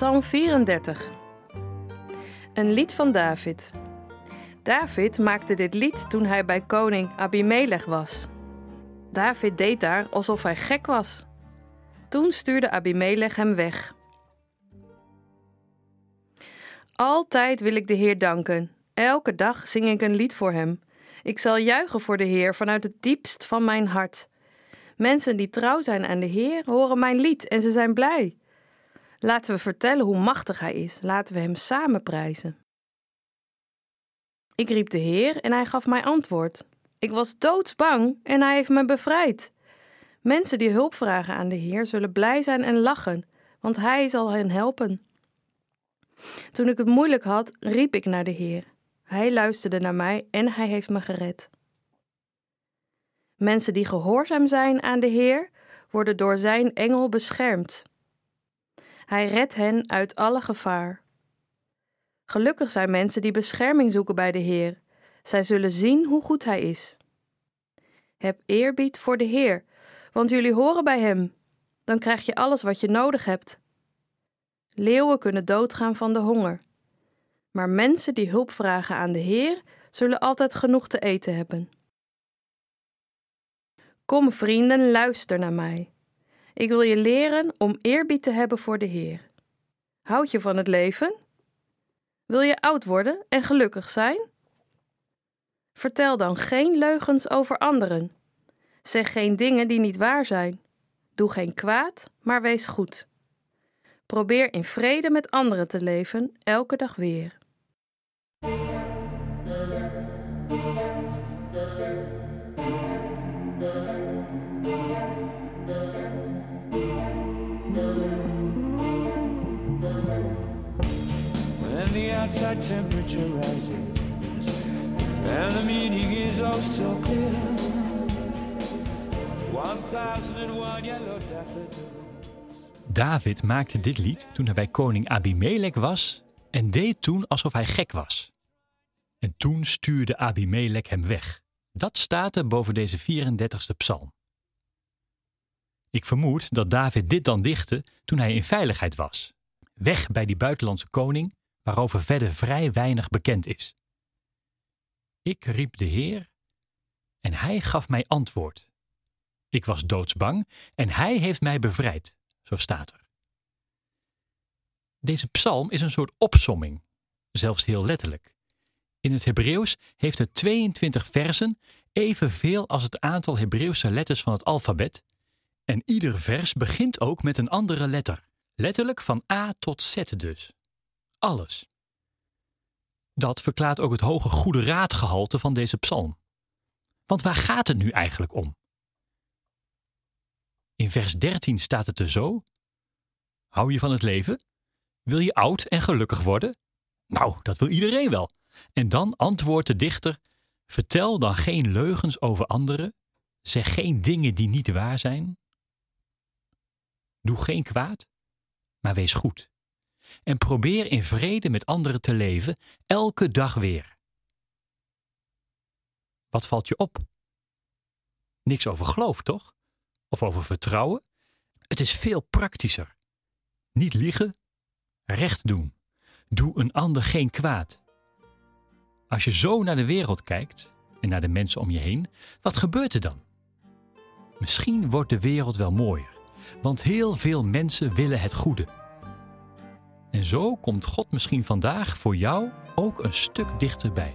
Psalm 34. Een lied van David. David maakte dit lied toen hij bij koning Abimelech was. David deed daar alsof hij gek was. Toen stuurde Abimelech hem weg. Altijd wil ik de Heer danken. Elke dag zing ik een lied voor hem. Ik zal juichen voor de Heer vanuit het diepst van mijn hart. Mensen die trouw zijn aan de Heer horen mijn lied en ze zijn blij. Laten we vertellen hoe machtig Hij is. Laten we Hem samen prijzen. Ik riep de Heer en Hij gaf mij antwoord. Ik was doodsbang en Hij heeft me bevrijd. Mensen die hulp vragen aan de Heer zullen blij zijn en lachen, want Hij zal hen helpen. Toen ik het moeilijk had, riep ik naar de Heer. Hij luisterde naar mij en Hij heeft me gered. Mensen die gehoorzaam zijn aan de Heer, worden door Zijn engel beschermd. Hij redt hen uit alle gevaar. Gelukkig zijn mensen die bescherming zoeken bij de Heer. Zij zullen zien hoe goed Hij is. Heb eerbied voor de Heer, want jullie horen bij Hem. Dan krijg je alles wat je nodig hebt. Leeuwen kunnen doodgaan van de honger. Maar mensen die hulp vragen aan de Heer, zullen altijd genoeg te eten hebben. Kom, vrienden, luister naar mij. Ik wil je leren om eerbied te hebben voor de Heer. Houd je van het leven? Wil je oud worden en gelukkig zijn? Vertel dan geen leugens over anderen. Zeg geen dingen die niet waar zijn. Doe geen kwaad, maar wees goed. Probeer in vrede met anderen te leven, elke dag weer. Outside temperature rises and the meaning is oh clear. 1001 yellow daffodils. David maakte dit lied toen hij bij koning Abimelech was en deed toen alsof hij gek was. En toen stuurde Abimelech hem weg. Dat staat er boven deze 34ste psalm. Ik vermoed dat David dit dan dichtte toen hij in veiligheid was. Weg bij die buitenlandse koning, waarover verder vrij weinig bekend is. Ik riep de Heer en hij gaf mij antwoord. Ik was doodsbang en hij heeft mij bevrijd, zo staat er. Deze psalm is een soort opsomming, zelfs heel letterlijk. In het Hebreeuws heeft het 22 versen, evenveel als het aantal Hebreeuwse letters van het alfabet, en ieder vers begint ook met een andere letter, letterlijk van A tot Z dus. Alles. Dat verklaart ook het hoge goede raadgehalte van deze psalm. Want waar gaat het nu eigenlijk om? In vers 13 staat het er zo: Hou je van het leven? Wil je oud en gelukkig worden? Nou, dat wil iedereen wel. En dan antwoordt de dichter: Vertel dan geen leugens over anderen, zeg geen dingen die niet waar zijn. Doe geen kwaad, maar wees goed. En probeer in vrede met anderen te leven, elke dag weer. Wat valt je op? Niks over geloof, toch? Of over vertrouwen? Het is veel praktischer. Niet liegen, recht doen. Doe een ander geen kwaad. Als je zo naar de wereld kijkt en naar de mensen om je heen, wat gebeurt er dan? Misschien wordt de wereld wel mooier, want heel veel mensen willen het goede. En zo komt God misschien vandaag voor jou ook een stuk dichterbij.